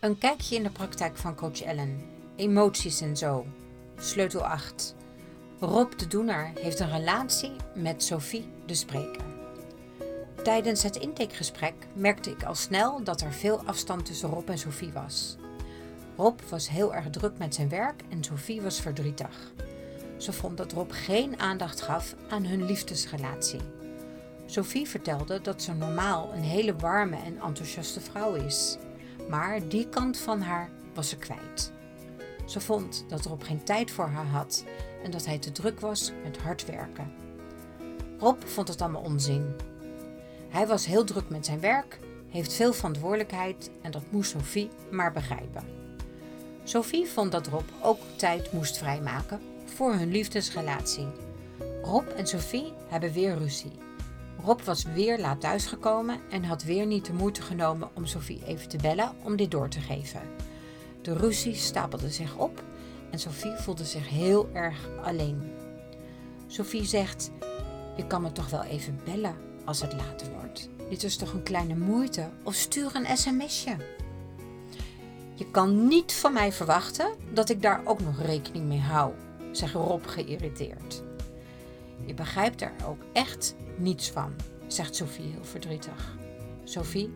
Een kijkje in de praktijk van coach Ellen. Emoties en zo. Sleutel 8. Rob de Doener heeft een relatie met Sophie de Spreker. Tijdens het intakegesprek merkte ik al snel dat er veel afstand tussen Rob en Sophie was. Rob was heel erg druk met zijn werk en Sophie was verdrietig. Ze vond dat Rob geen aandacht gaf aan hun liefdesrelatie. Sophie vertelde dat ze normaal een hele warme en enthousiaste vrouw is. Maar die kant van haar was ze kwijt. Ze vond dat Rob geen tijd voor haar had en dat hij te druk was met hard werken. Rob vond het allemaal onzin. Hij was heel druk met zijn werk, heeft veel verantwoordelijkheid en dat moest Sophie maar begrijpen. Sophie vond dat Rob ook tijd moest vrijmaken voor hun liefdesrelatie. Rob en Sophie hebben weer ruzie. Rob was weer laat thuisgekomen en had weer niet de moeite genomen om Sophie even te bellen om dit door te geven. De ruzie stapelde zich op en Sophie voelde zich heel erg alleen. Sophie zegt: Je kan me toch wel even bellen als het later wordt. Dit is toch een kleine moeite of stuur een sms'je. Je kan niet van mij verwachten dat ik daar ook nog rekening mee hou, zegt Rob geïrriteerd. Je begrijpt er ook echt niets van, zegt Sophie heel verdrietig. Sophie,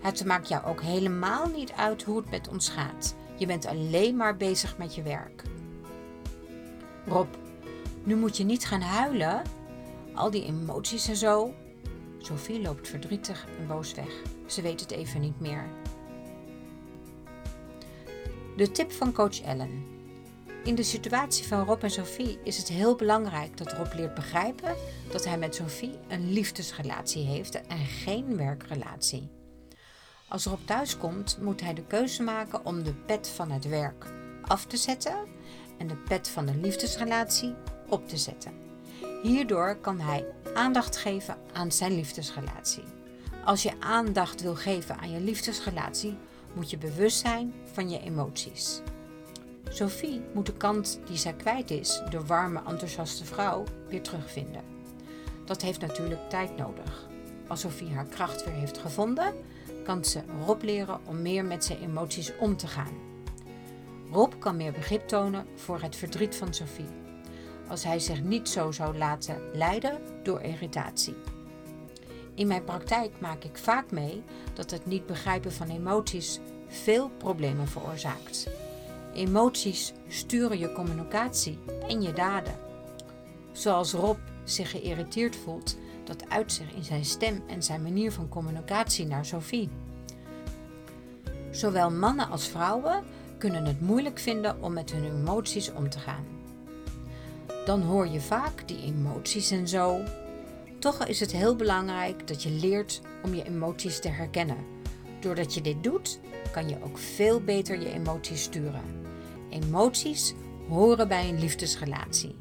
het maakt jou ook helemaal niet uit hoe het met ons gaat. Je bent alleen maar bezig met je werk. Rob, nu moet je niet gaan huilen. Al die emoties en zo. Sophie loopt verdrietig en boos weg. Ze weet het even niet meer. De tip van coach Ellen. In de situatie van Rob en Sophie is het heel belangrijk dat Rob leert begrijpen dat hij met Sophie een liefdesrelatie heeft en geen werkrelatie. Als Rob thuis komt, moet hij de keuze maken om de pet van het werk af te zetten en de pet van de liefdesrelatie op te zetten. Hierdoor kan hij aandacht geven aan zijn liefdesrelatie. Als je aandacht wil geven aan je liefdesrelatie, moet je bewust zijn van je emoties. Sophie moet de kant die zij kwijt is, de warme, enthousiaste vrouw, weer terugvinden. Dat heeft natuurlijk tijd nodig. Als Sophie haar kracht weer heeft gevonden, kan ze Rob leren om meer met zijn emoties om te gaan. Rob kan meer begrip tonen voor het verdriet van Sophie, als hij zich niet zo zou laten leiden door irritatie. In mijn praktijk maak ik vaak mee dat het niet begrijpen van emoties veel problemen veroorzaakt. Emoties sturen je communicatie en je daden. Zoals Rob zich geïrriteerd voelt, dat uit zich in zijn stem en zijn manier van communicatie naar Sophie. Zowel mannen als vrouwen kunnen het moeilijk vinden om met hun emoties om te gaan. Dan hoor je vaak die emoties en zo. Toch is het heel belangrijk dat je leert om je emoties te herkennen. Doordat je dit doet, kan je ook veel beter je emoties sturen. Emoties horen bij een liefdesrelatie.